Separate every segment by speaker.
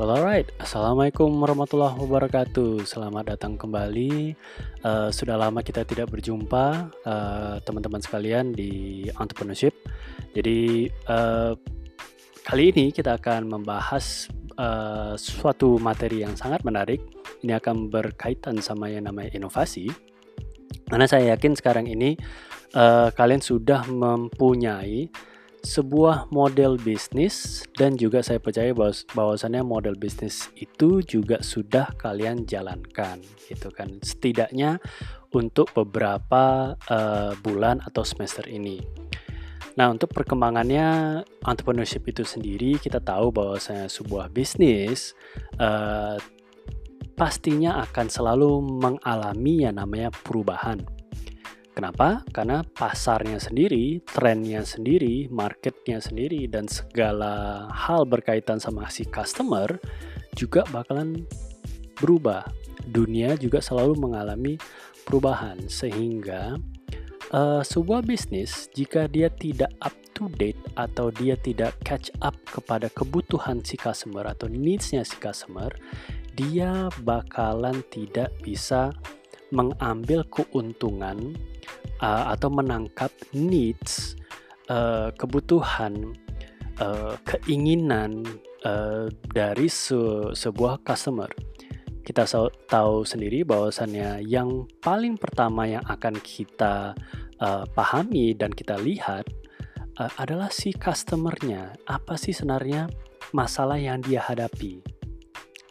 Speaker 1: Well alright, Assalamualaikum warahmatullahi wabarakatuh. Selamat datang kembali. Uh, Sudah lama kita tidak berjumpa uh, Teman-teman sekalian di entrepreneurship. Jadi uh, kali ini kita akan membahas uh, suatu materi yang sangat menarik. Ini akan berkaitan sama yang namanya inovasi. Karena saya yakin sekarang ini uh, kalian sudah mempunyai sebuah model bisnis dan juga saya percaya bahwa bahwasannya model bisnis itu juga sudah kalian jalankan gitu kan setidaknya untuk beberapa uh, bulan atau semester ini. Nah, untuk perkembangannya entrepreneurship itu sendiri kita tahu bahwasanya sebuah bisnis uh, pastinya akan selalu mengalami yang namanya perubahan Kenapa? Karena pasarnya sendiri, trennya sendiri, marketnya sendiri, dan segala hal berkaitan sama si customer juga bakalan berubah. Dunia juga selalu mengalami perubahan, sehingga uh, sebuah bisnis jika dia tidak up to date atau dia tidak catch up kepada kebutuhan si customer atau needs-nya si customer, dia bakalan tidak bisa mengambil keuntungan uh, atau menangkap needs uh, kebutuhan uh, keinginan uh, dari se sebuah customer. Kita tahu sendiri bahwasannya yang paling pertama yang akan kita uh, pahami dan kita lihat uh, adalah si customernya. Apa sih sebenarnya masalah yang dia hadapi?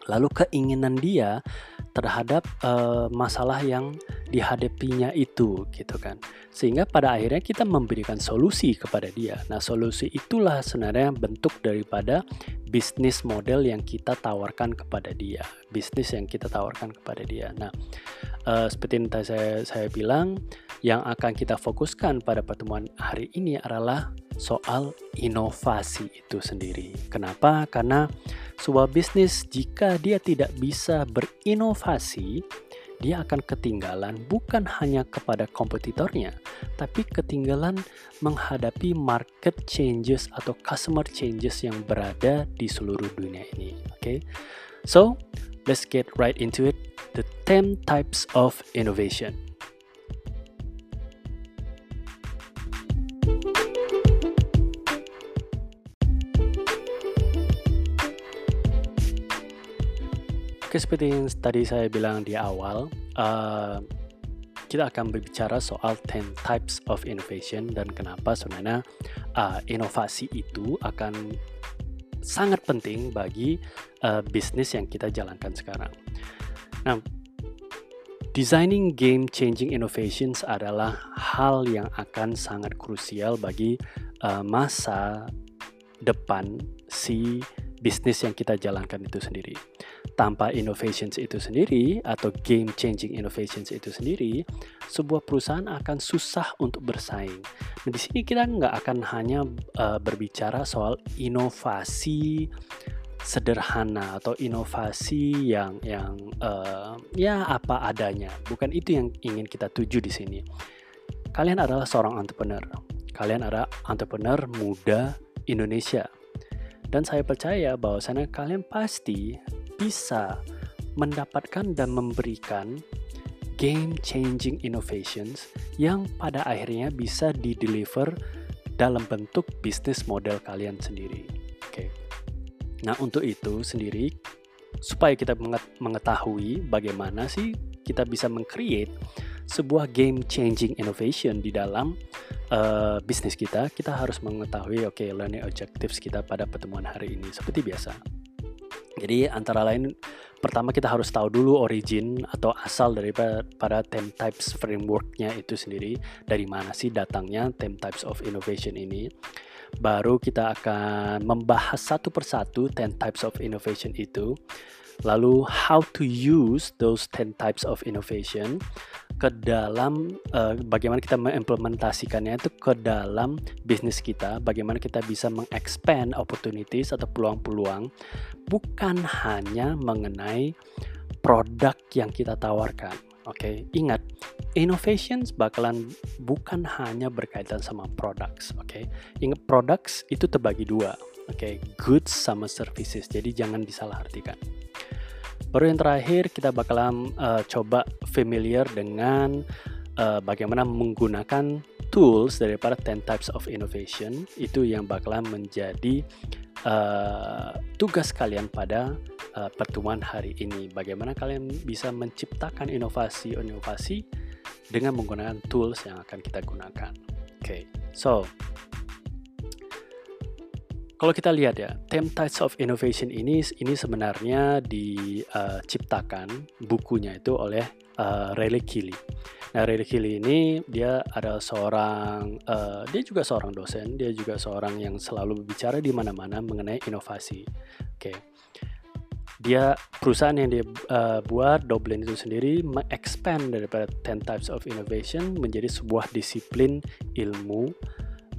Speaker 1: Lalu keinginan dia terhadap uh, masalah yang dihadapinya itu gitu kan. Sehingga pada akhirnya kita memberikan solusi kepada dia. Nah solusi itulah sebenarnya bentuk daripada bisnis model yang kita tawarkan kepada dia. Bisnis yang kita tawarkan kepada dia. Nah uh, seperti yang tadi saya saya bilang yang akan kita fokuskan pada pertemuan hari ini adalah soal inovasi itu sendiri. Kenapa? Karena sebuah bisnis jika dia tidak bisa berinovasi, dia akan ketinggalan bukan hanya kepada kompetitornya, tapi ketinggalan menghadapi market changes atau customer changes yang berada di seluruh dunia ini. Oke, okay? So let's get right into it. The 10 types of innovation. Oke, seperti yang tadi saya bilang di awal, uh, kita akan berbicara soal 10 types of innovation dan kenapa sebenarnya uh, inovasi itu akan sangat penting bagi uh, bisnis yang kita jalankan sekarang. Nah, designing game changing innovations adalah hal yang akan sangat krusial bagi uh, masa depan si bisnis yang kita jalankan itu sendiri tanpa innovations itu sendiri atau game changing innovations itu sendiri, sebuah perusahaan akan susah untuk bersaing. Nah, di sini kita nggak akan hanya uh, berbicara soal inovasi sederhana atau inovasi yang yang uh, ya apa adanya. Bukan itu yang ingin kita tuju di sini. Kalian adalah seorang entrepreneur. Kalian adalah entrepreneur muda Indonesia. Dan saya percaya bahwa sana kalian pasti bisa mendapatkan dan memberikan game changing innovations yang pada akhirnya bisa di-deliver dalam bentuk bisnis model kalian sendiri. Oke. Okay. Nah, untuk itu sendiri supaya kita mengetahui bagaimana sih kita bisa mengcreate sebuah game changing innovation di dalam uh, bisnis kita, kita harus mengetahui oke okay, learning objectives kita pada pertemuan hari ini seperti biasa. Jadi antara lain pertama kita harus tahu dulu origin atau asal daripada theme types frameworknya itu sendiri dari mana sih datangnya theme types of innovation ini. Baru kita akan membahas satu persatu 10 types of innovation itu. Lalu how to use those 10 types of innovation ke dalam uh, bagaimana kita mengimplementasikannya itu ke dalam bisnis kita, bagaimana kita bisa mengexpand opportunities atau peluang-peluang bukan hanya mengenai produk yang kita tawarkan. Oke, okay? ingat, innovations bakalan bukan hanya berkaitan sama products, oke? Okay? Ingat products itu terbagi dua. Oke, okay, goods sama services. Jadi jangan disalahartikan. Baru yang terakhir kita bakalan uh, coba familiar dengan uh, bagaimana menggunakan tools daripada 10 types of innovation itu yang bakalan menjadi uh, tugas kalian pada uh, pertemuan hari ini. Bagaimana kalian bisa menciptakan inovasi-inovasi dengan menggunakan tools yang akan kita gunakan. Oke, okay. so kalau kita lihat ya, 10 Types of Innovation ini ini sebenarnya diciptakan uh, bukunya itu oleh uh, Riley Keeley. Nah, Riley Keeley ini dia adalah seorang uh, dia juga seorang dosen, dia juga seorang yang selalu berbicara di mana-mana mengenai inovasi. Oke. Okay. Dia perusahaan yang dia uh, buat Doblin itu sendiri mengexpand daripada 10 types of innovation menjadi sebuah disiplin ilmu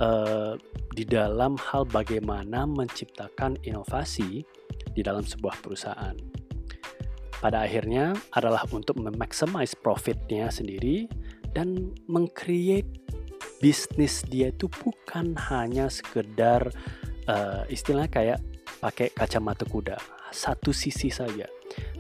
Speaker 1: uh, di dalam hal bagaimana menciptakan inovasi di dalam sebuah perusahaan. Pada akhirnya adalah untuk memaximize profitnya sendiri dan mengcreate bisnis dia itu bukan hanya sekedar uh, istilah kayak pakai kacamata kuda satu sisi saja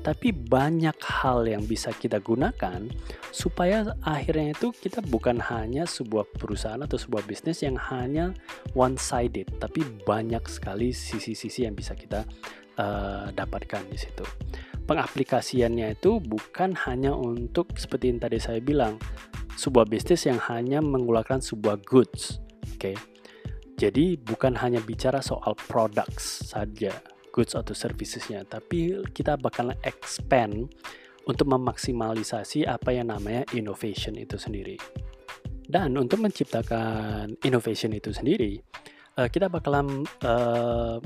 Speaker 1: tapi banyak hal yang bisa kita gunakan supaya akhirnya itu kita bukan hanya sebuah perusahaan atau sebuah bisnis yang hanya one sided tapi banyak sekali sisi-sisi yang bisa kita uh, dapatkan di situ pengaplikasiannya itu bukan hanya untuk seperti yang tadi saya bilang sebuah bisnis yang hanya mengeluarkan sebuah goods oke okay? jadi bukan hanya bicara soal products saja goods atau servicesnya, tapi kita bakalan expand untuk memaksimalisasi apa yang namanya innovation itu sendiri. Dan untuk menciptakan innovation itu sendiri, uh, kita bakalan uh,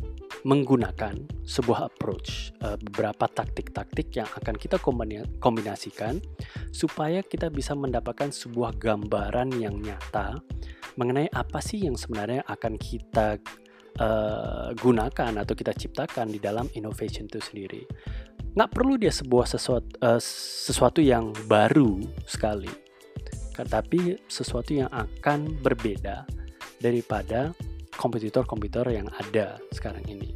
Speaker 1: menggunakan sebuah approach, uh, beberapa taktik-taktik yang akan kita kombinasikan supaya kita bisa mendapatkan sebuah gambaran yang nyata mengenai apa sih yang sebenarnya akan kita uh, gunakan atau kita ciptakan di dalam innovation itu sendiri. Nggak perlu dia sebuah sesuatu, uh, sesuatu yang baru sekali, tapi sesuatu yang akan berbeda daripada kompetitor-kompetitor yang ada sekarang ini.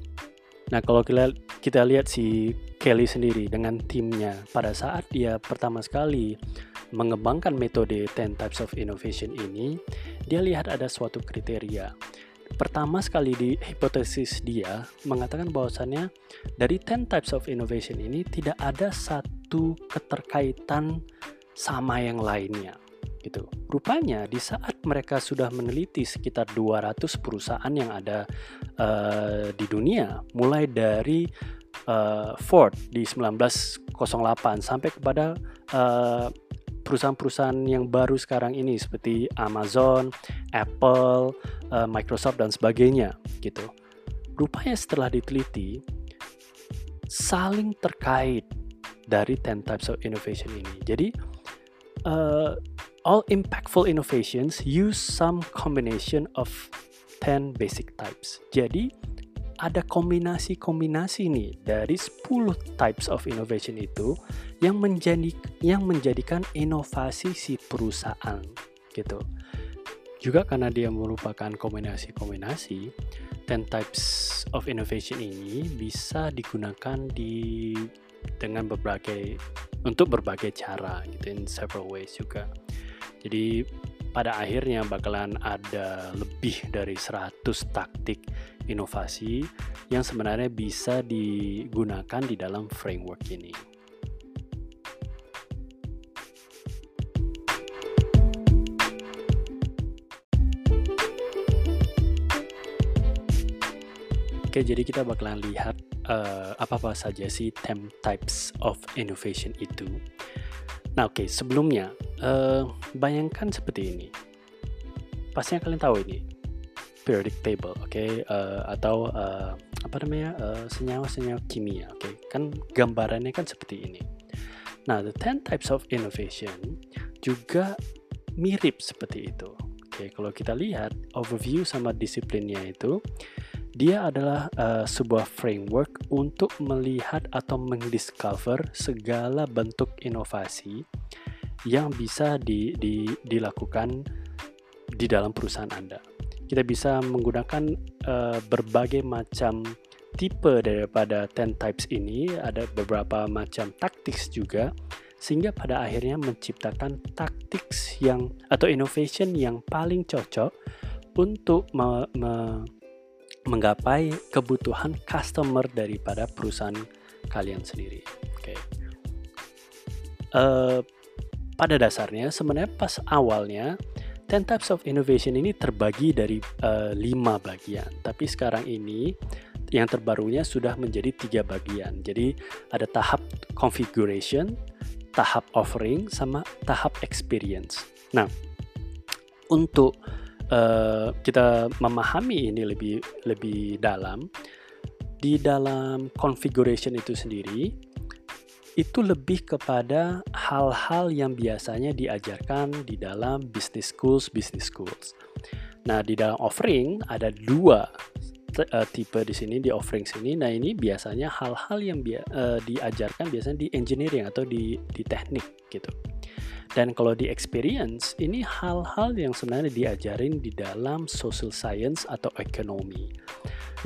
Speaker 1: Nah, kalau kita, kita lihat si Kelly sendiri dengan timnya pada saat dia pertama sekali mengembangkan metode 10 types of innovation ini, dia lihat ada suatu kriteria pertama sekali di hipotesis dia mengatakan bahwasannya dari 10 types of innovation ini tidak ada satu keterkaitan sama yang lainnya gitu. Rupanya di saat mereka sudah meneliti sekitar 200 perusahaan yang ada uh, di dunia mulai dari uh, Ford di 1908 sampai kepada uh, perusahaan-perusahaan yang baru sekarang ini seperti Amazon, Apple, uh, Microsoft dan sebagainya gitu. Rupanya setelah diteliti saling terkait dari 10 types of innovation ini. Jadi uh, all impactful innovations use some combination of 10 basic types. Jadi ada kombinasi-kombinasi nih dari 10 types of innovation itu yang menjadi yang menjadikan inovasi si perusahaan gitu. Juga karena dia merupakan kombinasi-kombinasi, 10 types of innovation ini bisa digunakan di dengan berbagai untuk berbagai cara gitu in several ways juga. Jadi pada akhirnya bakalan ada lebih dari 100 taktik inovasi yang sebenarnya bisa digunakan di dalam framework ini. Oke, jadi kita bakalan lihat uh, apa-apa saja sih 10 types of innovation itu. Nah, oke, okay, sebelumnya uh, bayangkan seperti ini. Pastinya kalian tahu ini periodic table, oke, okay? uh, eh, atau uh, apa namanya senyawa-senyawa uh, kimia, oke, okay? kan gambarannya kan seperti ini. Nah, the 10 types of innovation juga mirip seperti itu. Oke, okay, kalau kita lihat overview sama disiplinnya itu, dia adalah uh, sebuah framework untuk melihat atau mendiscover segala bentuk inovasi yang bisa di, di, dilakukan di dalam perusahaan Anda. Kita bisa menggunakan uh, berbagai macam tipe daripada 10 types ini, ada beberapa macam taktiks juga sehingga pada akhirnya menciptakan taktiks yang atau innovation yang paling cocok untuk me, me, menggapai kebutuhan customer daripada perusahaan kalian sendiri. Oke. Okay. Uh, pada dasarnya sebenarnya pas awalnya 10 types of innovation ini terbagi dari uh, bagian, tapi sekarang ini yang terbarunya sudah menjadi tiga bagian. Jadi ada tahap configuration, tahap offering, sama tahap experience. Nah, untuk uh, kita memahami ini lebih lebih dalam, di dalam configuration itu sendiri itu lebih kepada hal-hal yang biasanya diajarkan di dalam business schools, business schools. Nah, di dalam offering ada dua uh, tipe di sini di offering sini. Nah, ini biasanya hal-hal yang uh, diajarkan biasanya di engineering atau di di teknik gitu. Dan kalau di experience, ini hal-hal yang sebenarnya diajarin di dalam social science atau ekonomi.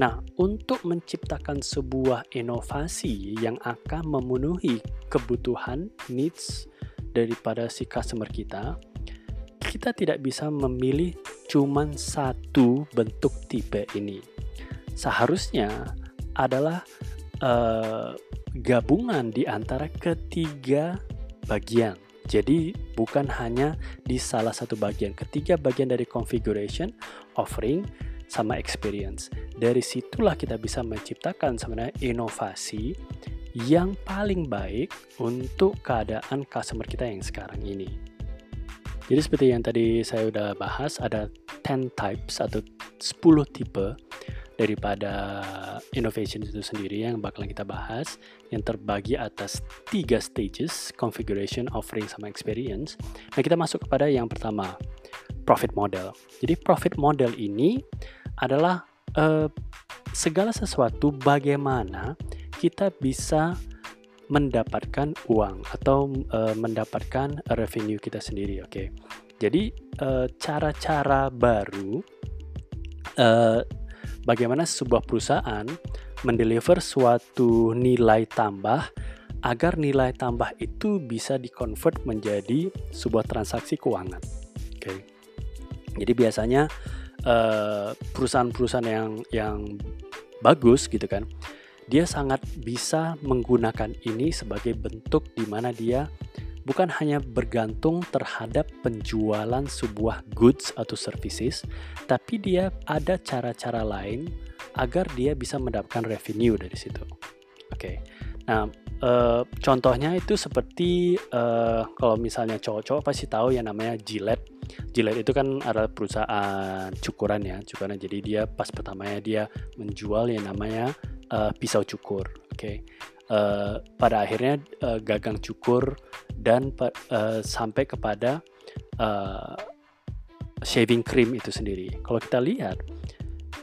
Speaker 1: Nah, untuk menciptakan sebuah inovasi yang akan memenuhi kebutuhan needs daripada si customer kita, kita tidak bisa memilih cuma satu bentuk tipe ini. Seharusnya adalah uh, gabungan di antara ketiga bagian jadi bukan hanya di salah satu bagian. Ketiga bagian dari configuration, offering, sama experience. Dari situlah kita bisa menciptakan sebenarnya inovasi yang paling baik untuk keadaan customer kita yang sekarang ini. Jadi seperti yang tadi saya udah bahas ada 10 types atau 10 tipe daripada innovation itu sendiri yang bakalan kita bahas yang terbagi atas tiga stages configuration, offering sama experience. Nah kita masuk kepada yang pertama profit model. Jadi profit model ini adalah uh, segala sesuatu bagaimana kita bisa mendapatkan uang atau uh, mendapatkan revenue kita sendiri. Oke, okay? jadi uh, cara-cara baru uh, bagaimana sebuah perusahaan mendeliver suatu nilai tambah agar nilai tambah itu bisa dikonvert menjadi sebuah transaksi keuangan. Oke. Okay. Jadi biasanya uh, perusahaan-perusahaan yang yang bagus gitu kan, dia sangat bisa menggunakan ini sebagai bentuk di mana dia bukan hanya bergantung terhadap penjualan sebuah goods atau services, tapi dia ada cara-cara lain agar dia bisa mendapatkan revenue dari situ. Oke, okay. nah e, contohnya itu seperti e, kalau misalnya cowok-cowok pasti tahu yang namanya Gillette. Gillette itu kan adalah perusahaan cukuran ya, cukuran. Jadi dia pas pertamanya dia menjual yang namanya e, pisau cukur. Oke, okay uh, pada akhirnya uh, gagang cukur dan uh, sampai kepada uh, shaving cream itu sendiri. Kalau kita lihat,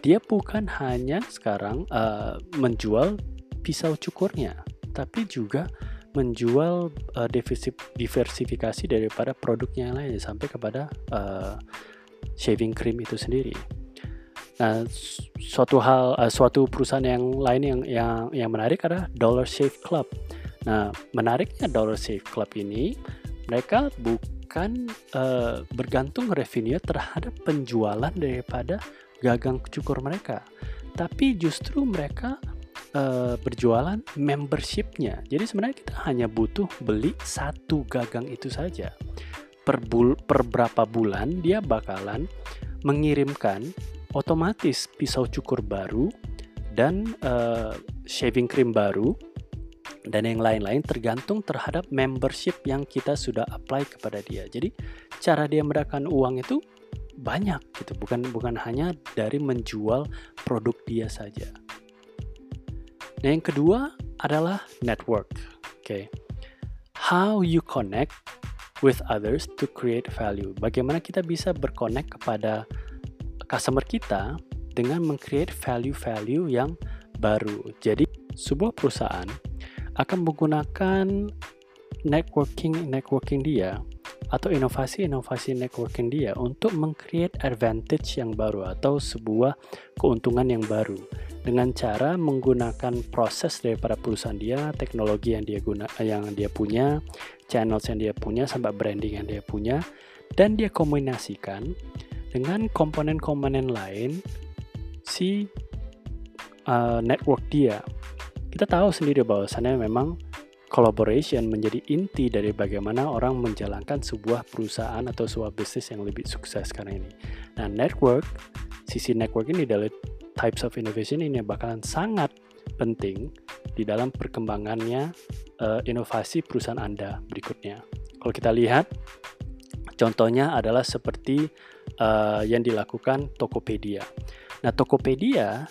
Speaker 1: dia bukan hanya sekarang uh, menjual pisau cukurnya, tapi juga menjual uh, diversifikasi daripada produknya yang lain sampai kepada uh, shaving cream itu sendiri. Nah, suatu hal uh, suatu perusahaan yang lain yang yang yang menarik adalah Dollar Shave Club. Nah, menariknya Dollar Shave Club ini mereka bukan uh, bergantung revenue terhadap penjualan daripada gagang cukur mereka, tapi justru mereka uh, berjualan membershipnya. Jadi sebenarnya kita hanya butuh beli satu gagang itu saja. Per, bul per berapa bulan dia bakalan mengirimkan otomatis pisau cukur baru dan uh, shaving cream baru dan yang lain-lain tergantung terhadap membership yang kita sudah apply kepada dia. Jadi cara dia mendapatkan uang itu banyak gitu, bukan bukan hanya dari menjual produk dia saja. Nah, yang kedua adalah network. Oke. Okay. How you connect with others to create value. Bagaimana kita bisa berconnect kepada customer kita dengan mengcreate value-value yang baru. Jadi sebuah perusahaan akan menggunakan networking networking dia atau inovasi-inovasi networking dia untuk meng-create advantage yang baru atau sebuah keuntungan yang baru dengan cara menggunakan proses daripada perusahaan dia, teknologi yang dia guna yang dia punya, channels yang dia punya sampai branding yang dia punya dan dia kombinasikan dengan komponen-komponen lain si uh, network dia. Kita tahu sendiri bahwasannya memang collaboration menjadi inti dari bagaimana orang menjalankan sebuah perusahaan atau sebuah bisnis yang lebih sukses sekarang ini. Nah, network, sisi network ini dari types of innovation ini bakalan sangat penting di dalam perkembangannya uh, inovasi perusahaan Anda berikutnya. Kalau kita lihat, contohnya adalah seperti uh, yang dilakukan Tokopedia. Nah, Tokopedia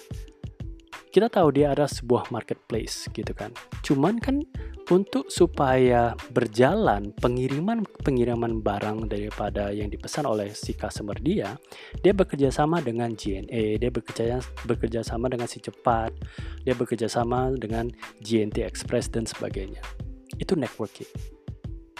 Speaker 1: kita tahu dia ada sebuah marketplace gitu kan. Cuman kan untuk supaya berjalan pengiriman pengiriman barang daripada yang dipesan oleh si customer dia, dia bekerja sama dengan JNE, dia bekerja bekerja sama dengan si cepat, dia bekerja sama dengan JNT Express dan sebagainya. Itu networking.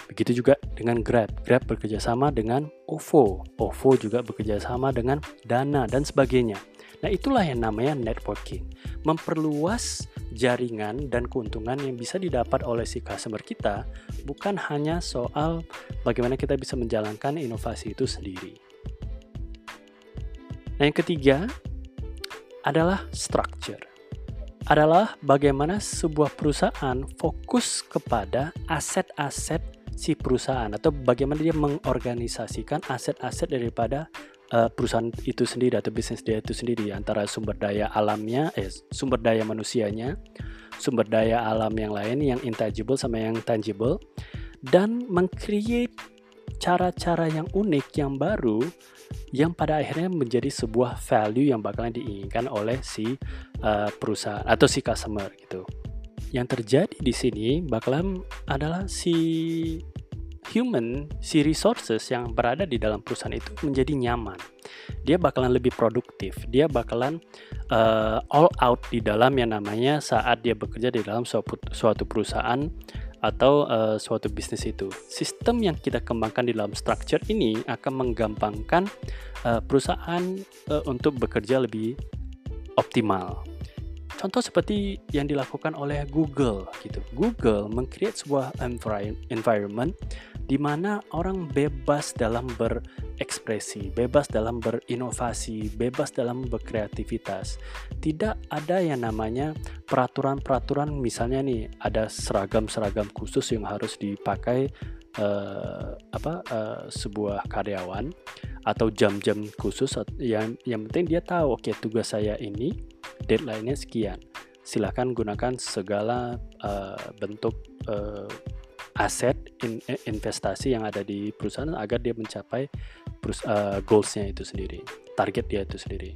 Speaker 1: Begitu juga dengan Grab. Grab bekerja sama dengan OVO. OVO juga bekerja sama dengan Dana dan sebagainya. Nah, itulah yang namanya networking. Memperluas jaringan dan keuntungan yang bisa didapat oleh si customer kita bukan hanya soal bagaimana kita bisa menjalankan inovasi itu sendiri. Nah, yang ketiga adalah structure. Adalah bagaimana sebuah perusahaan fokus kepada aset-aset si perusahaan atau bagaimana dia mengorganisasikan aset-aset daripada uh, perusahaan itu sendiri atau bisnis dia itu sendiri antara sumber daya alamnya, eh, sumber daya manusianya, sumber daya alam yang lain yang intangible sama yang tangible, dan mengcreate cara-cara yang unik yang baru yang pada akhirnya menjadi sebuah value yang bakalan diinginkan oleh si uh, perusahaan atau si customer gitu. Yang terjadi di sini bakalan adalah si human, si resources yang berada di dalam perusahaan itu menjadi nyaman. Dia bakalan lebih produktif, dia bakalan uh, all out di dalam yang namanya saat dia bekerja di dalam suatu, suatu perusahaan atau uh, suatu bisnis itu. Sistem yang kita kembangkan di dalam structure ini akan menggampangkan uh, perusahaan uh, untuk bekerja lebih optimal. Contoh seperti yang dilakukan oleh Google gitu. Google mengcreate sebuah environment di mana orang bebas dalam berekspresi, bebas dalam berinovasi, bebas dalam berkreativitas. Tidak ada yang namanya peraturan-peraturan misalnya nih ada seragam-seragam khusus yang harus dipakai uh, apa uh, sebuah karyawan atau jam-jam khusus yang yang penting dia tahu oke okay, tugas saya ini deadline-nya sekian. Silahkan gunakan segala uh, bentuk uh, aset in, investasi yang ada di perusahaan agar dia mencapai uh, goalsnya itu sendiri, target dia itu sendiri.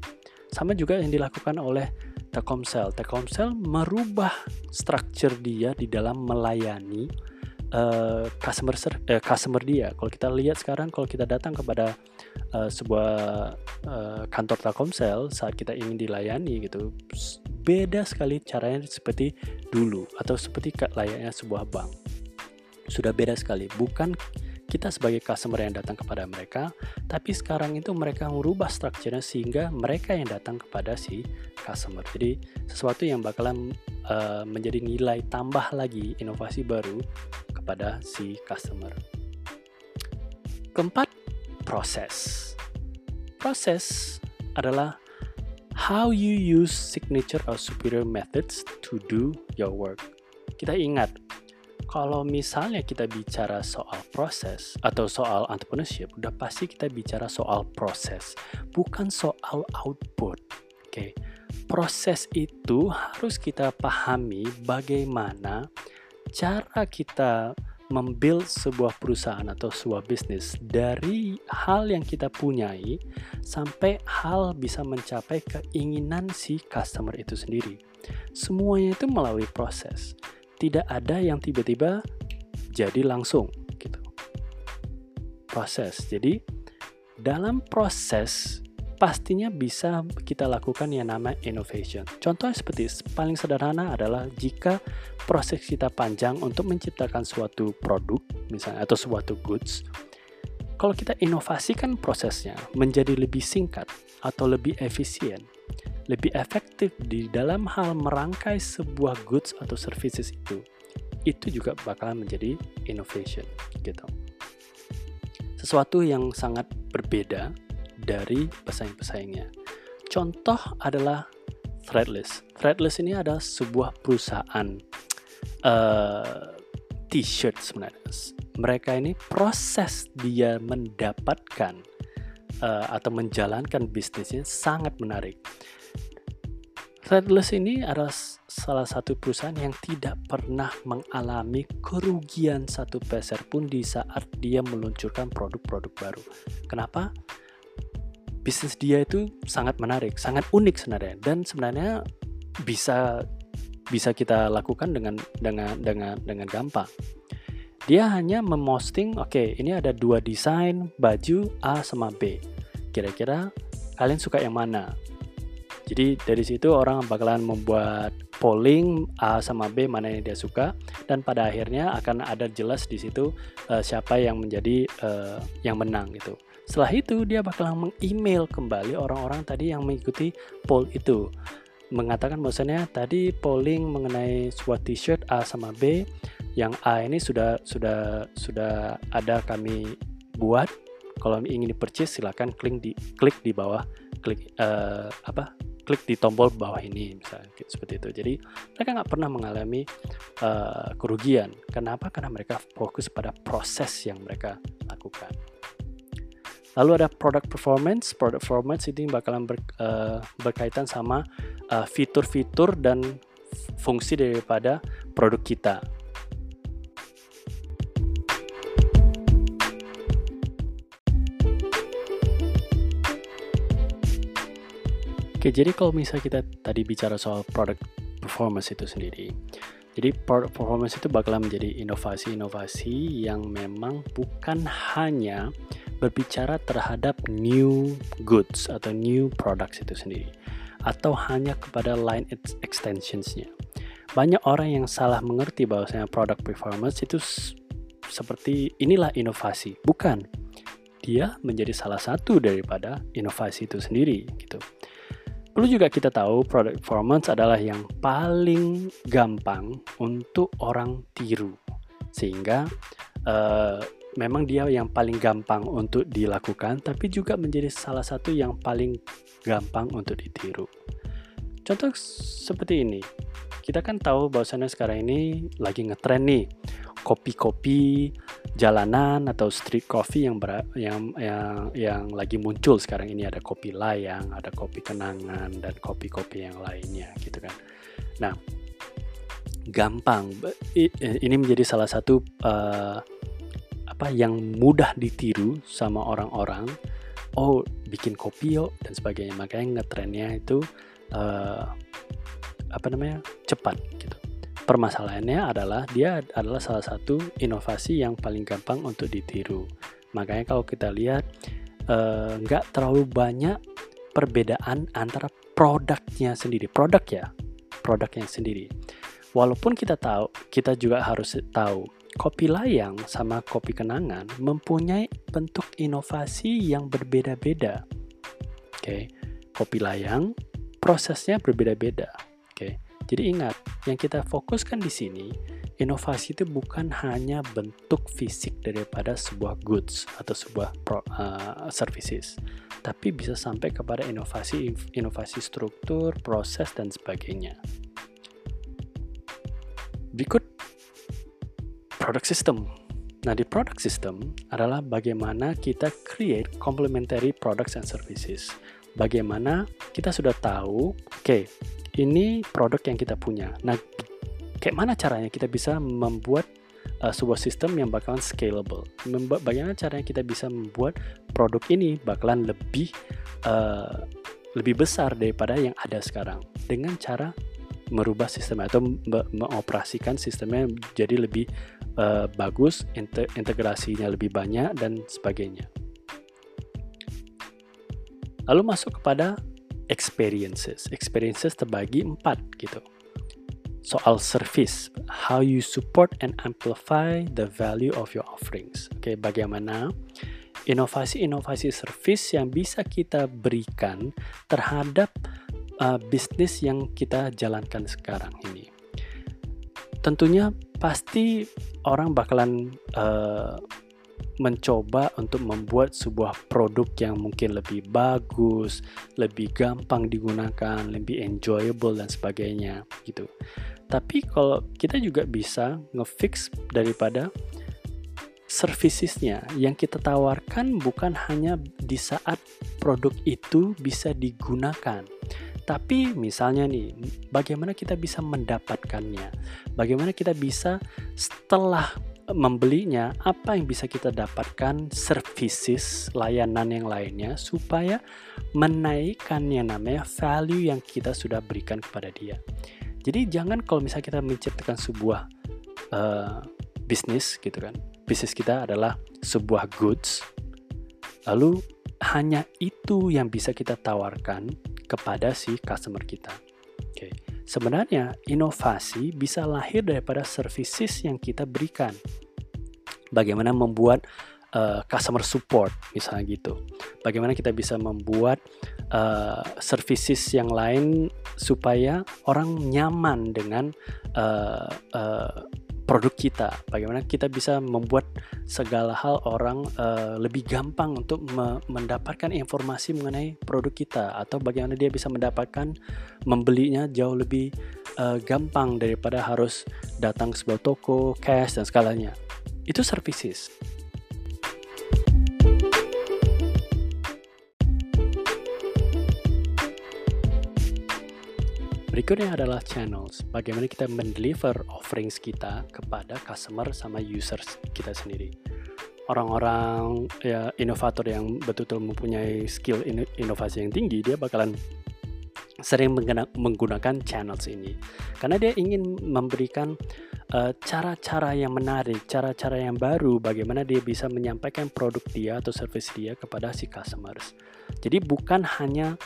Speaker 1: Sama juga yang dilakukan oleh Telkomsel. Telkomsel merubah structure dia di dalam melayani uh, customer uh, customer dia. Kalau kita lihat sekarang, kalau kita datang kepada uh, sebuah uh, kantor Telkomsel saat kita ingin dilayani gitu, beda sekali caranya seperti dulu atau seperti layaknya sebuah bank sudah beda sekali. Bukan kita sebagai customer yang datang kepada mereka, tapi sekarang itu mereka merubah strukturnya sehingga mereka yang datang kepada si customer. Jadi sesuatu yang bakalan menjadi nilai tambah lagi inovasi baru kepada si customer. Keempat, proses. Proses adalah how you use signature or superior methods to do your work. Kita ingat kalau misalnya kita bicara soal proses atau soal entrepreneurship, udah pasti kita bicara soal proses, bukan soal output. Oke, okay? proses itu harus kita pahami bagaimana cara kita membuild sebuah perusahaan atau sebuah bisnis dari hal yang kita punyai sampai hal bisa mencapai keinginan si customer itu sendiri. Semuanya itu melalui proses tidak ada yang tiba-tiba jadi langsung gitu. Proses. Jadi dalam proses pastinya bisa kita lakukan yang nama innovation. Contohnya seperti paling sederhana adalah jika proses kita panjang untuk menciptakan suatu produk misalnya atau suatu goods kalau kita inovasikan prosesnya menjadi lebih singkat atau lebih efisien, lebih efektif di dalam hal merangkai sebuah goods atau services itu, itu juga bakalan menjadi innovation gitu. Sesuatu yang sangat berbeda dari pesaing-pesaingnya. Contoh adalah Threadless. Threadless ini adalah sebuah perusahaan uh, t-shirt sebenarnya. Mereka ini proses dia mendapatkan uh, atau menjalankan bisnisnya sangat menarik. Threadless ini adalah salah satu perusahaan yang tidak pernah mengalami kerugian satu peser pun di saat dia meluncurkan produk-produk baru. Kenapa? Bisnis dia itu sangat menarik, sangat unik sebenarnya dan sebenarnya bisa bisa kita lakukan dengan dengan dengan dengan gampang. Dia hanya memosting, oke, okay, ini ada dua desain baju A sama B. Kira-kira kalian suka yang mana? Jadi dari situ orang bakalan membuat polling A sama B mana yang dia suka dan pada akhirnya akan ada jelas di situ uh, siapa yang menjadi uh, yang menang gitu. Setelah itu dia bakalan meng-email kembali orang-orang tadi yang mengikuti poll itu. Mengatakan bahwasanya tadi polling mengenai sebuah t-shirt A sama B yang A ini sudah sudah sudah ada kami buat. Kalau ingin di purchase silakan klik di klik di bawah klik uh, apa klik di tombol bawah ini misalnya seperti itu. Jadi mereka nggak pernah mengalami uh, kerugian. Kenapa? Karena mereka fokus pada proses yang mereka lakukan Lalu ada product performance. Product performance ini bakalan ber, uh, berkaitan sama uh, fitur-fitur dan fungsi daripada produk kita. Oke, jadi kalau misalnya kita tadi bicara soal product performance itu sendiri, jadi product performance itu bakalan menjadi inovasi-inovasi yang memang bukan hanya berbicara terhadap new goods atau new products itu sendiri atau hanya kepada line extensionsnya. Banyak orang yang salah mengerti bahwasanya product performance itu seperti inilah inovasi. Bukan. Dia menjadi salah satu daripada inovasi itu sendiri gitu. Perlu juga kita tahu product performance adalah yang paling gampang untuk orang tiru. Sehingga uh, memang dia yang paling gampang untuk dilakukan, tapi juga menjadi salah satu yang paling gampang untuk ditiru. Contoh seperti ini, kita kan tahu bahwasannya sekarang ini lagi ngetren nih kopi-kopi jalanan atau street coffee yang ber, yang yang yang lagi muncul sekarang ini ada kopi layang, ada kopi kenangan dan kopi-kopi yang lainnya gitu kan. Nah, gampang ini menjadi salah satu uh, apa yang mudah ditiru sama orang-orang. Oh bikin kopi yuk dan sebagainya. Makanya ngetrennya itu uh, apa namanya cepat gitu. Permasalahannya adalah dia adalah salah satu inovasi yang paling gampang untuk ditiru. Makanya kalau kita lihat eh, nggak uh, terlalu banyak perbedaan antara produknya sendiri. Produk ya produknya sendiri. Walaupun kita tahu kita juga harus tahu kopi layang sama kopi kenangan mempunyai bentuk inovasi yang berbeda-beda. Oke, kopi layang prosesnya berbeda-beda. Oke, jadi ingat yang kita fokuskan di sini inovasi itu bukan hanya bentuk fisik daripada sebuah goods atau sebuah pro, uh, services, tapi bisa sampai kepada inovasi inovasi struktur, proses dan sebagainya. Berikut product system. Nah, di product system adalah bagaimana kita create complementary products and services. Bagaimana kita sudah tahu, oke, okay, ini produk yang kita punya. Nah, kayak mana caranya kita bisa membuat uh, sebuah sistem yang bakalan scalable? bagaimana caranya kita bisa membuat produk ini bakalan lebih uh, lebih besar daripada yang ada sekarang dengan cara merubah sistem atau mengoperasikan sistemnya jadi lebih uh, bagus, integrasinya lebih banyak dan sebagainya. Lalu masuk kepada experiences. Experiences terbagi empat gitu. Soal service, how you support and amplify the value of your offerings. Oke, okay, bagaimana inovasi-inovasi service yang bisa kita berikan terhadap uh, bisnis yang kita jalankan sekarang ini. Tentunya pasti orang bakalan uh, mencoba untuk membuat sebuah produk yang mungkin lebih bagus, lebih gampang digunakan, lebih enjoyable dan sebagainya gitu. Tapi kalau kita juga bisa ngefix daripada servicesnya yang kita tawarkan bukan hanya di saat produk itu bisa digunakan, tapi misalnya nih, bagaimana kita bisa mendapatkannya? Bagaimana kita bisa setelah membelinya, apa yang bisa kita dapatkan services, layanan yang lainnya supaya menaikkan yang namanya value yang kita sudah berikan kepada dia. Jadi jangan kalau misalnya kita menciptakan sebuah uh, bisnis gitu kan, bisnis kita adalah sebuah goods, lalu hanya itu yang bisa kita tawarkan kepada si customer kita. Oke. Okay. Sebenarnya inovasi bisa lahir daripada services yang kita berikan. Bagaimana membuat uh, customer support misalnya gitu. Bagaimana kita bisa membuat uh, services yang lain supaya orang nyaman dengan uh, uh, produk kita. Bagaimana kita bisa membuat segala hal orang uh, lebih gampang untuk me mendapatkan informasi mengenai produk kita atau bagaimana dia bisa mendapatkan membelinya jauh lebih uh, gampang daripada harus datang ke sebuah toko, cash dan segalanya. Itu services. Berikutnya adalah channels. Bagaimana kita mendeliver offerings kita kepada customer sama users kita sendiri. Orang-orang ya inovator yang betul-betul mempunyai skill inovasi yang tinggi, dia bakalan sering menggunakan channels ini karena dia ingin memberikan eh, cara-cara uh, yang menarik, cara-cara yang baru bagaimana dia bisa menyampaikan produk dia atau service dia kepada si customers. Jadi bukan hanya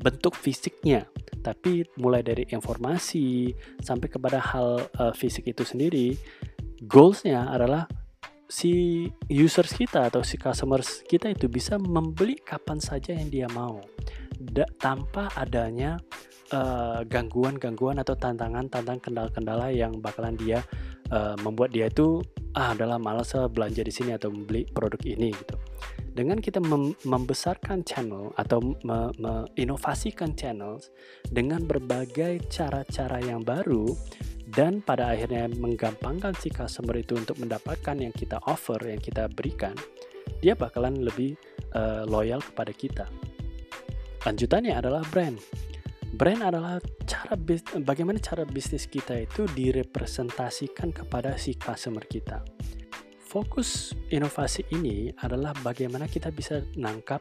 Speaker 1: bentuk fisiknya, tapi mulai dari informasi sampai kepada hal uh, fisik itu sendiri, goalsnya adalah si users kita atau si customers kita itu bisa membeli kapan saja yang dia mau, da, tanpa adanya eh, gangguan-gangguan uh, atau tantangan-tantangan kendala-kendala yang bakalan dia uh, membuat dia itu ah adalah malas belanja di sini atau membeli produk ini gitu dengan kita mem membesarkan channel atau menginovasikan me channels dengan berbagai cara-cara yang baru dan pada akhirnya menggampangkan si customer itu untuk mendapatkan yang kita offer, yang kita berikan, dia bakalan lebih uh, loyal kepada kita. Lanjutannya adalah brand. Brand adalah cara bagaimana cara bisnis kita itu direpresentasikan kepada si customer kita fokus inovasi ini adalah bagaimana kita bisa nangkap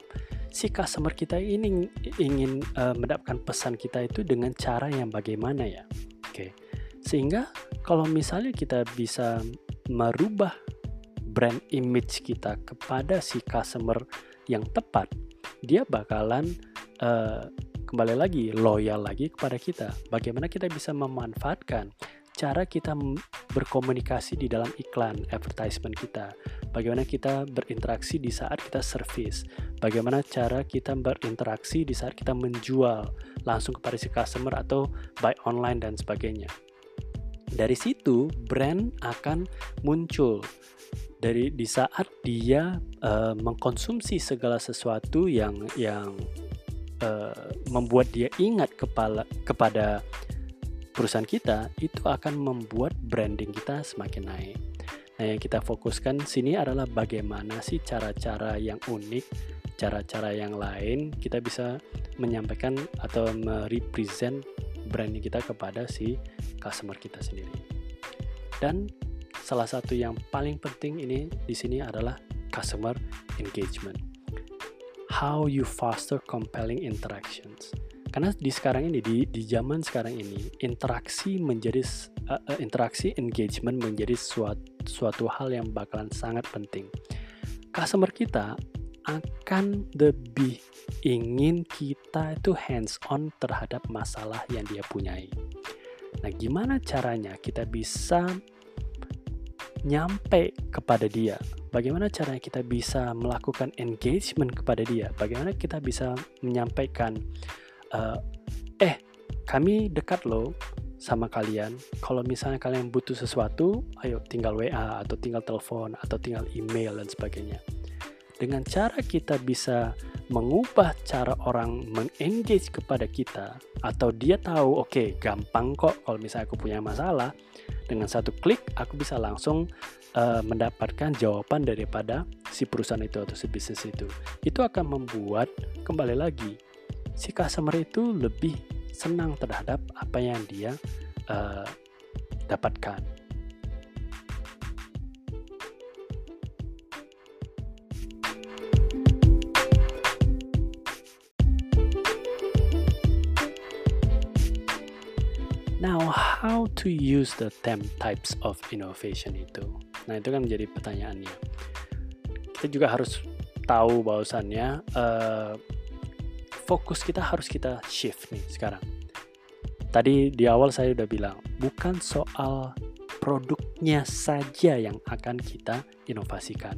Speaker 1: si customer kita ini ingin uh, mendapatkan pesan kita itu dengan cara yang bagaimana ya. Oke. Okay. Sehingga kalau misalnya kita bisa merubah brand image kita kepada si customer yang tepat, dia bakalan uh, kembali lagi loyal lagi kepada kita. Bagaimana kita bisa memanfaatkan cara kita berkomunikasi di dalam iklan advertisement kita, bagaimana kita berinteraksi di saat kita service, bagaimana cara kita berinteraksi di saat kita menjual langsung kepada si customer atau buy online dan sebagainya. Dari situ brand akan muncul. Dari di saat dia uh, mengkonsumsi segala sesuatu yang yang uh, membuat dia ingat kepala kepada perusahaan kita itu akan membuat branding kita semakin naik. Nah, yang kita fokuskan sini adalah bagaimana sih cara-cara yang unik, cara-cara yang lain kita bisa menyampaikan atau merepresent branding kita kepada si customer kita sendiri. Dan salah satu yang paling penting ini di sini adalah customer engagement. How you foster compelling interactions karena di sekarang ini di di zaman sekarang ini interaksi menjadi uh, interaksi engagement menjadi suatu suatu hal yang bakalan sangat penting customer kita akan lebih ingin kita itu hands on terhadap masalah yang dia punyai nah gimana caranya kita bisa nyampe kepada dia? Bagaimana caranya kita bisa melakukan engagement kepada dia? Bagaimana kita bisa menyampaikan, uh, eh kami dekat loh sama kalian. Kalau misalnya kalian butuh sesuatu, ayo tinggal WA atau tinggal telepon atau tinggal email dan sebagainya. Dengan cara kita bisa mengubah cara orang mengengage kepada kita atau dia tahu oke okay, gampang kok kalau misalnya aku punya masalah dengan satu klik aku bisa langsung uh, mendapatkan jawaban daripada si perusahaan itu atau si bisnis itu itu akan membuat kembali lagi si customer itu lebih senang terhadap apa yang dia uh, dapatkan Now, how to use the 10 types of innovation itu? Nah, itu kan menjadi pertanyaannya. Kita juga harus tahu bahwasannya uh, fokus kita harus kita shift nih sekarang. Tadi di awal saya udah bilang, bukan soal produknya saja yang akan kita inovasikan.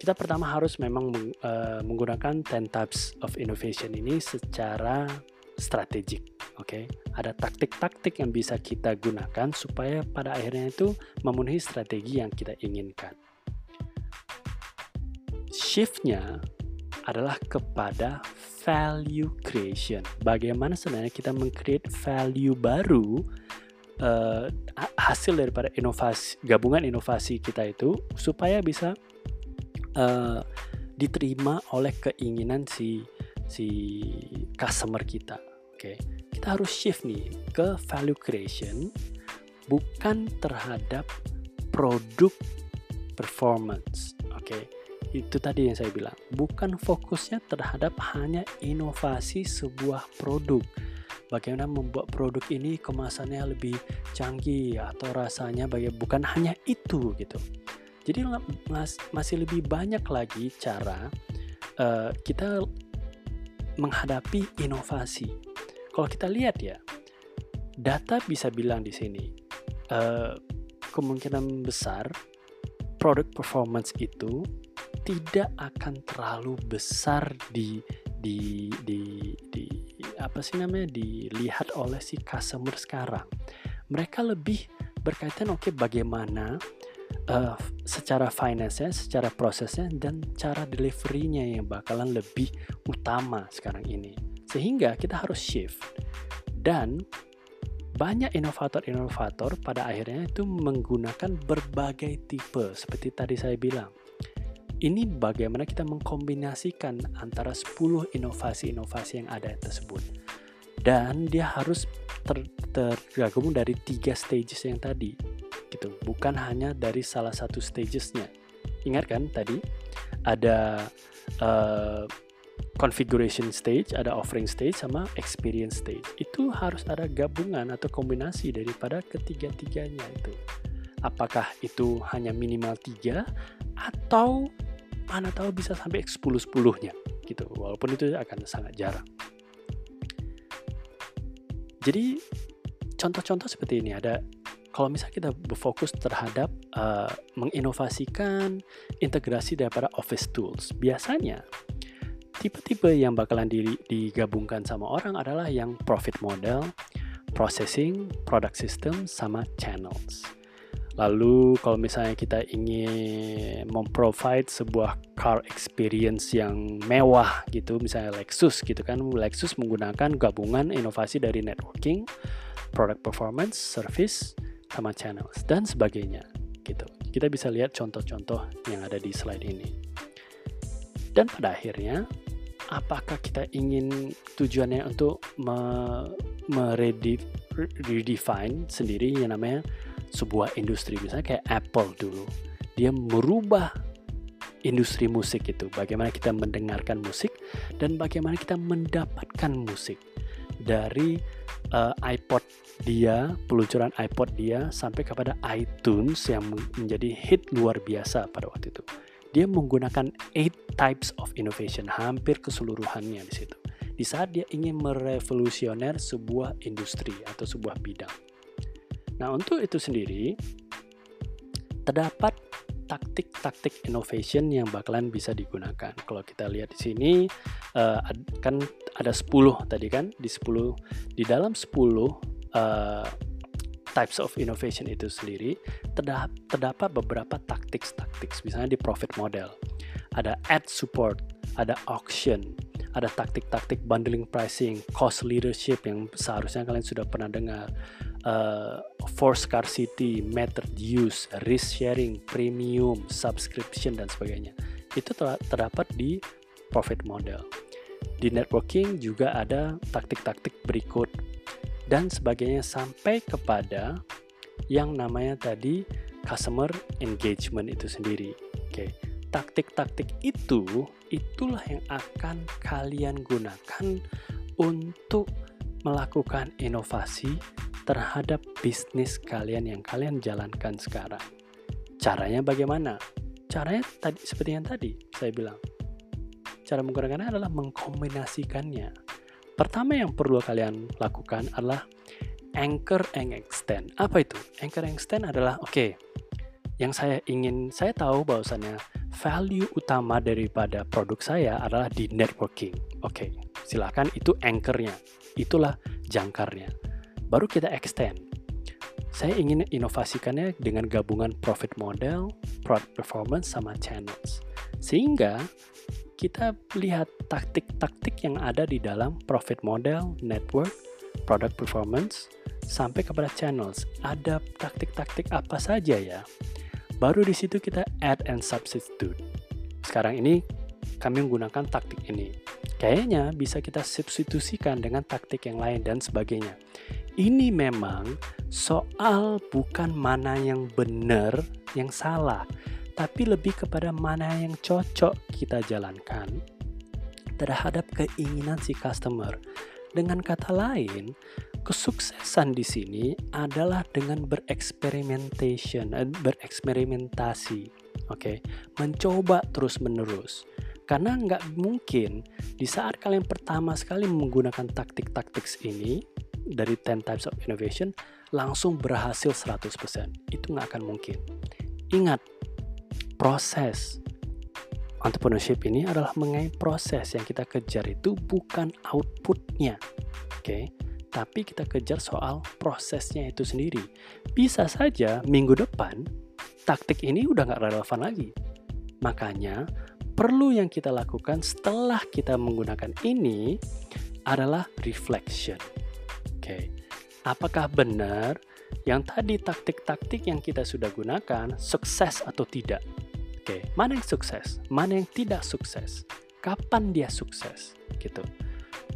Speaker 1: Kita pertama harus memang uh, menggunakan 10 types of innovation ini secara strategik. Oke, okay? ada taktik-taktik yang bisa kita gunakan supaya pada akhirnya itu memenuhi strategi yang kita inginkan. Shiftnya adalah kepada value creation. Bagaimana sebenarnya kita mengcreate value baru uh, hasil daripada inovasi gabungan inovasi kita itu supaya bisa uh, diterima oleh keinginan si si customer kita. Oke, okay. kita harus shift nih ke value creation bukan terhadap produk performance. Oke, okay. Itu tadi yang saya bilang. Bukan fokusnya terhadap hanya inovasi sebuah produk. Bagaimana membuat produk ini kemasannya lebih canggih atau rasanya bagaimana bukan hanya itu gitu. Jadi masih lebih banyak lagi cara uh, kita menghadapi inovasi kalau kita lihat ya, data bisa bilang di sini uh, kemungkinan besar produk performance itu tidak akan terlalu besar di di di di apa sih namanya dilihat oleh si customer sekarang. Mereka lebih berkaitan oke okay, bagaimana uh, secara finance-nya, secara prosesnya dan cara delivery-nya yang bakalan lebih utama sekarang ini. Sehingga kita harus shift. Dan banyak inovator-inovator pada akhirnya itu menggunakan berbagai tipe seperti tadi saya bilang. Ini bagaimana kita mengkombinasikan antara 10 inovasi-inovasi yang ada tersebut. Dan dia harus ter tergabung dari tiga stages yang tadi. gitu Bukan hanya dari salah satu stagesnya. Ingat kan tadi ada uh, configuration stage, ada offering stage sama experience stage. Itu harus ada gabungan atau kombinasi daripada ketiga-tiganya itu. Apakah itu hanya minimal tiga atau mana tahu bisa sampai 10-10-nya gitu. Walaupun itu akan sangat jarang. Jadi contoh-contoh seperti ini ada kalau misalnya kita berfokus terhadap uh, menginovasikan integrasi daripada office tools, biasanya tipe-tipe yang bakalan di, digabungkan sama orang adalah yang profit model, processing, product system, sama channels. Lalu kalau misalnya kita ingin memprovide sebuah car experience yang mewah gitu, misalnya Lexus gitu kan, Lexus menggunakan gabungan inovasi dari networking, product performance, service, sama channels dan sebagainya gitu. Kita bisa lihat contoh-contoh yang ada di slide ini. Dan pada akhirnya apakah kita ingin tujuannya untuk meredefine sendiri yang namanya sebuah industri misalnya kayak Apple dulu dia merubah industri musik itu bagaimana kita mendengarkan musik dan bagaimana kita mendapatkan musik dari uh, iPod dia peluncuran iPod dia sampai kepada iTunes yang menjadi hit luar biasa pada waktu itu dia menggunakan eight types of innovation hampir keseluruhannya di situ. Di saat dia ingin merevolusioner sebuah industri atau sebuah bidang. Nah, untuk itu sendiri terdapat taktik-taktik innovation yang bakalan bisa digunakan. Kalau kita lihat di sini uh, kan ada 10 tadi kan di 10 di dalam 10 uh, eh, types of innovation itu sendiri terdapat beberapa taktik-taktik misalnya di profit model. Ada ad support, ada auction, ada taktik-taktik bundling pricing, cost leadership yang seharusnya kalian sudah pernah dengar, uh, for scarcity, method use, risk sharing, premium, subscription dan sebagainya. Itu terdapat di profit model. Di networking juga ada taktik-taktik berikut dan sebagainya sampai kepada yang namanya tadi customer engagement itu sendiri. Oke. Okay taktik-taktik itu itulah yang akan kalian gunakan untuk melakukan inovasi terhadap bisnis kalian yang kalian jalankan sekarang. Caranya bagaimana? Caranya tadi seperti yang tadi saya bilang. Cara menggunakannya adalah mengkombinasikannya. Pertama yang perlu kalian lakukan adalah anchor and extend. Apa itu? Anchor and extend adalah oke. Okay, yang saya ingin saya tahu bahwasannya value utama daripada produk saya adalah di networking. Oke, okay, silakan itu anchornya, itulah jangkarnya. Baru kita extend. Saya ingin inovasikannya dengan gabungan profit model, product performance, sama channels. Sehingga kita lihat taktik-taktik yang ada di dalam profit model, network, product performance, sampai kepada channels. Ada taktik-taktik apa saja ya? Baru di situ kita add and substitute. Sekarang ini kami menggunakan taktik ini. Kayaknya bisa kita substitusikan dengan taktik yang lain dan sebagainya. Ini memang soal bukan mana yang benar, yang salah, tapi lebih kepada mana yang cocok kita jalankan terhadap keinginan si customer. Dengan kata lain, kesuksesan di sini adalah dengan bereksperimentation, eh, bereksperimentasi, oke, okay? mencoba terus menerus. Karena nggak mungkin di saat kalian pertama sekali menggunakan taktik-taktik ini dari 10 types of innovation langsung berhasil 100%. Itu nggak akan mungkin. Ingat, proses entrepreneurship ini adalah mengenai proses yang kita kejar itu bukan outputnya. Oke, okay? tapi kita kejar soal prosesnya itu sendiri. Bisa saja minggu depan taktik ini udah nggak relevan lagi. Makanya perlu yang kita lakukan setelah kita menggunakan ini adalah reflection. Oke, apakah benar yang tadi taktik-taktik yang kita sudah gunakan sukses atau tidak? Oke, mana yang sukses, mana yang tidak sukses, kapan dia sukses, gitu.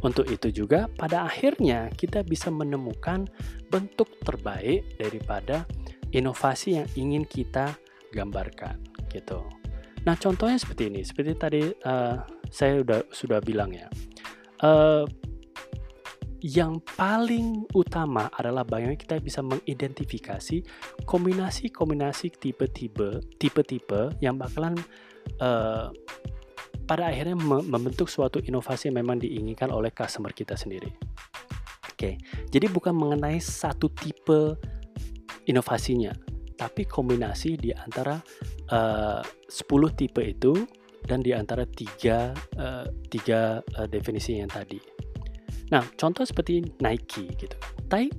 Speaker 1: Untuk itu juga pada akhirnya kita bisa menemukan bentuk terbaik daripada inovasi yang ingin kita gambarkan gitu. Nah contohnya seperti ini, seperti tadi uh, saya sudah sudah bilang ya. Uh, yang paling utama adalah bagaimana kita bisa mengidentifikasi kombinasi-kombinasi tipe-tipe tipe-tipe yang bakalan uh, pada akhirnya membentuk suatu inovasi yang memang diinginkan oleh customer kita sendiri. Oke, jadi bukan mengenai satu tipe inovasinya, tapi kombinasi di antara uh, 10 tipe itu dan di antara tiga, uh, tiga uh, definisi yang tadi. Nah, contoh seperti Nike gitu.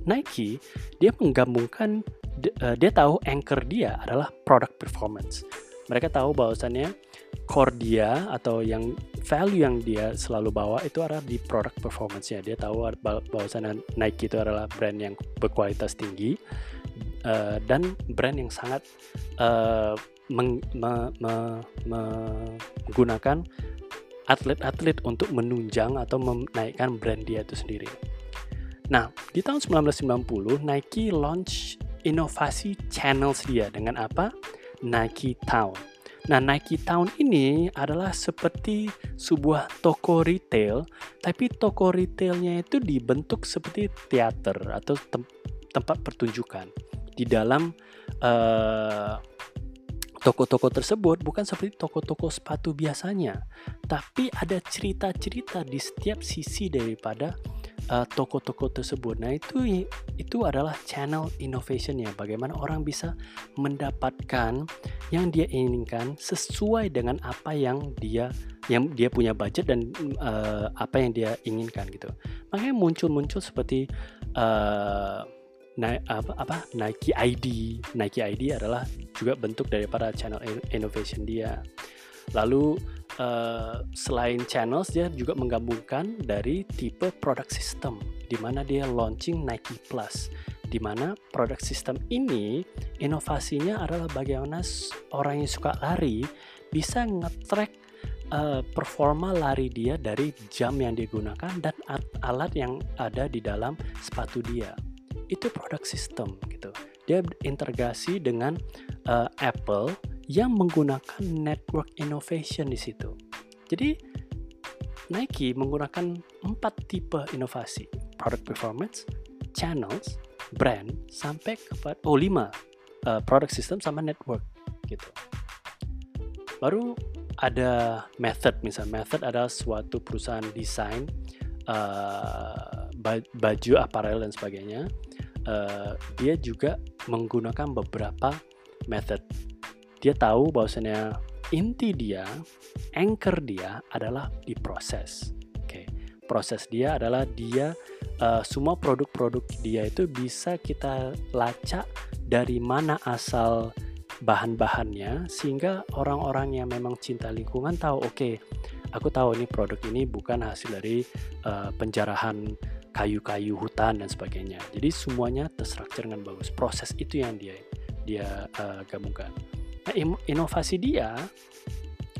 Speaker 1: Nike dia menggabungkan dia tahu anchor dia adalah product performance. Mereka tahu bahwasannya core dia atau yang value yang dia selalu bawa itu adalah di product performance-nya. Dia tahu bahwasannya Nike itu adalah brand yang berkualitas tinggi uh, dan brand yang sangat uh, meng, me, me, menggunakan atlet-atlet untuk menunjang atau menaikkan brand dia itu sendiri. Nah, di tahun 1990 Nike launch inovasi channels dia dengan apa? Nike Town Nah, Nike Town ini adalah seperti sebuah toko retail, tapi toko retailnya itu dibentuk seperti teater atau tem tempat pertunjukan. Di dalam uh, toko-toko tersebut bukan seperti toko-toko sepatu biasanya, tapi ada cerita-cerita di setiap sisi daripada uh, toko-toko tersebut. Nah, itu itu adalah channel innovation ya. Bagaimana orang bisa mendapatkan yang dia inginkan sesuai dengan apa yang dia yang dia punya budget dan uh, apa yang dia inginkan gitu. Makanya muncul-muncul seperti uh, apa, apa Nike ID. Nike ID adalah juga bentuk daripada channel innovation dia. Lalu uh, selain channels dia juga menggabungkan dari tipe product system di mana dia launching Nike Plus di mana product system ini inovasinya adalah bagaimana orang yang suka lari bisa nge-track uh, performa lari dia dari jam yang digunakan dan alat yang ada di dalam sepatu dia. Itu product system gitu. Dia integrasi dengan uh, Apple yang menggunakan network innovation di situ. Jadi Nike menggunakan empat tipe inovasi, product performance, channels, brand, sampai kepada oh lima uh, product system sama network gitu. Baru ada method, misalnya method adalah suatu perusahaan desain uh, baju, apparel dan sebagainya. Uh, dia juga menggunakan beberapa method dia tahu bahwasanya inti dia, anchor dia adalah di proses. Oke, okay. proses dia adalah dia uh, semua produk-produk dia itu bisa kita lacak dari mana asal bahan-bahannya sehingga orang-orang yang memang cinta lingkungan tahu oke okay, aku tahu ini produk ini bukan hasil dari uh, penjarahan kayu-kayu hutan dan sebagainya jadi semuanya terstruktur dengan bagus proses itu yang dia dia uh, gabungkan Nah, inovasi dia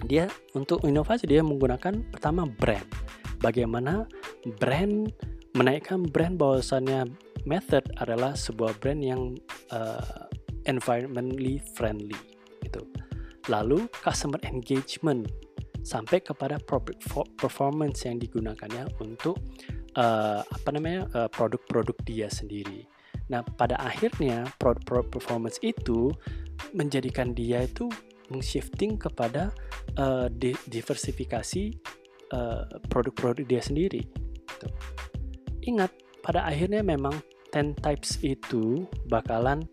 Speaker 1: dia untuk inovasi dia menggunakan pertama brand. Bagaimana brand menaikkan brand bahwasannya method adalah sebuah brand yang uh, environmentally friendly gitu. Lalu customer engagement sampai kepada performance yang digunakannya untuk uh, apa namanya uh, produk-produk dia sendiri. Nah, pada akhirnya produk performance itu menjadikan dia itu mengshifting kepada uh, diversifikasi uh, produk-produk dia sendiri. Gitu. Ingat, pada akhirnya memang 10 types itu bakalan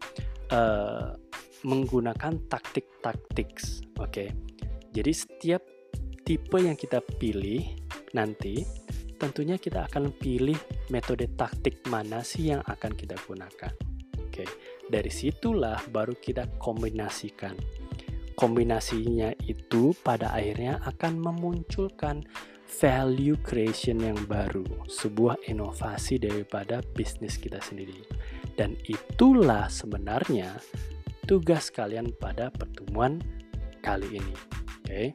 Speaker 1: uh, menggunakan taktik-taktik. Oke, okay? jadi setiap tipe yang kita pilih nanti tentunya kita akan pilih metode taktik mana sih yang akan kita gunakan. Oke, dari situlah baru kita kombinasikan. Kombinasinya itu pada akhirnya akan memunculkan value creation yang baru, sebuah inovasi daripada bisnis kita sendiri. Dan itulah sebenarnya tugas kalian pada pertemuan kali ini. Oke.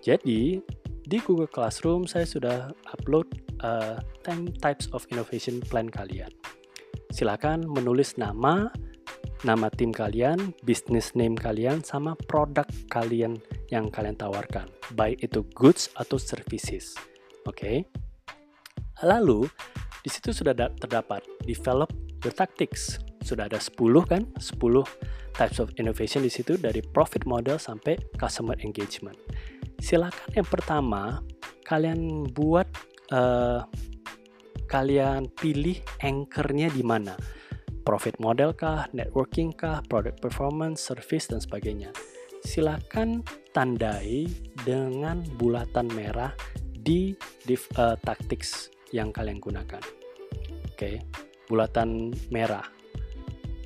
Speaker 1: Jadi, di Google Classroom saya sudah upload uh, 10 types of innovation plan kalian. Silakan menulis nama, nama tim kalian, business name kalian, sama produk kalian yang kalian tawarkan, baik itu goods atau services. Oke. Okay? Lalu di situ sudah terdapat develop your tactics. Sudah ada 10 kan? 10 types of innovation di situ dari profit model sampai customer engagement silakan yang pertama kalian buat uh, kalian pilih anchornya di mana profit model kah, networking kah, product performance, service dan sebagainya. Silakan tandai dengan bulatan merah di div, uh, tactics yang kalian gunakan. Oke, okay. Bulatan merah.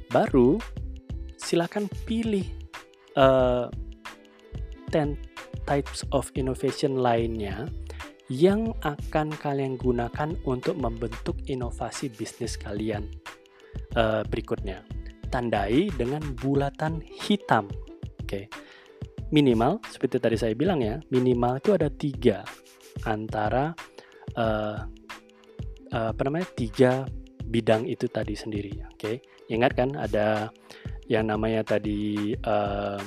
Speaker 1: Baru silakan pilih uh, 10 types of innovation lainnya yang akan kalian gunakan untuk membentuk inovasi bisnis kalian uh, berikutnya. Tandai dengan bulatan hitam. Oke, okay. minimal seperti tadi saya bilang ya, minimal itu ada tiga antara uh, uh, apa namanya tiga bidang itu tadi sendiri. Oke, okay. ingat kan ada yang namanya tadi uh,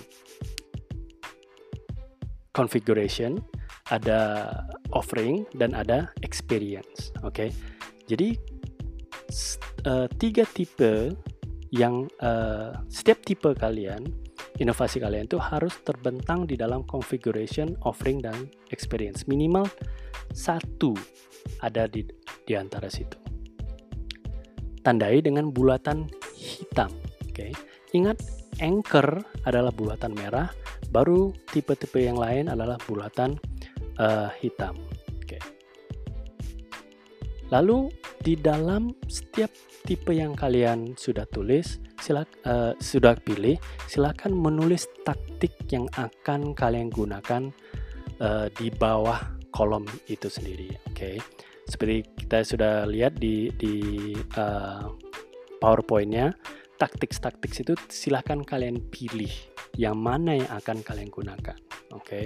Speaker 1: configuration, ada offering dan ada experience. Oke, okay? jadi uh, tiga tipe yang uh, setiap tipe kalian inovasi kalian itu harus terbentang di dalam configuration, offering dan experience minimal satu ada di di antara situ. Tandai dengan bulatan hitam. Oke, ingat anchor adalah bulatan merah, baru tipe-tipe yang lain adalah bulatan uh, hitam. Oke. Lalu di dalam setiap tipe yang kalian sudah tulis, silak, uh, sudah pilih, silakan menulis taktik yang akan kalian gunakan uh, di bawah kolom itu sendiri. Oke, okay. Seperti kita sudah lihat di di uh, PowerPoint-nya, taktik-taktik itu silahkan kalian pilih yang mana yang akan kalian gunakan. Oke, okay.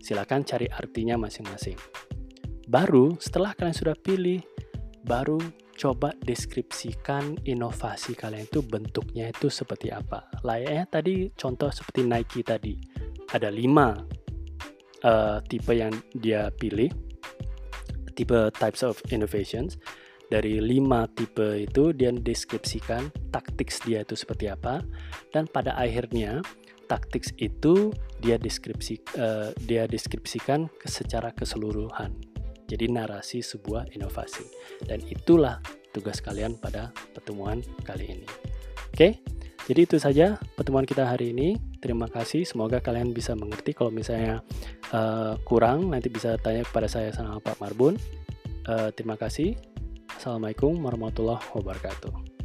Speaker 1: silahkan cari artinya masing-masing. Baru setelah kalian sudah pilih, baru coba deskripsikan inovasi kalian itu bentuknya itu seperti apa. Layaknya tadi contoh seperti Nike tadi. Ada lima uh, tipe yang dia pilih, tipe types of innovations. Dari lima tipe itu dia deskripsikan taktik dia itu seperti apa dan pada akhirnya taktik itu dia deskripsi uh, dia deskripsikan secara keseluruhan jadi narasi sebuah inovasi. Dan itulah tugas kalian pada pertemuan kali ini. Oke, jadi itu saja pertemuan kita hari ini. Terima kasih, semoga kalian bisa mengerti. Kalau misalnya uh, kurang, nanti bisa tanya kepada saya sama Pak Marbun. Uh, terima kasih. Assalamualaikum warahmatullahi wabarakatuh.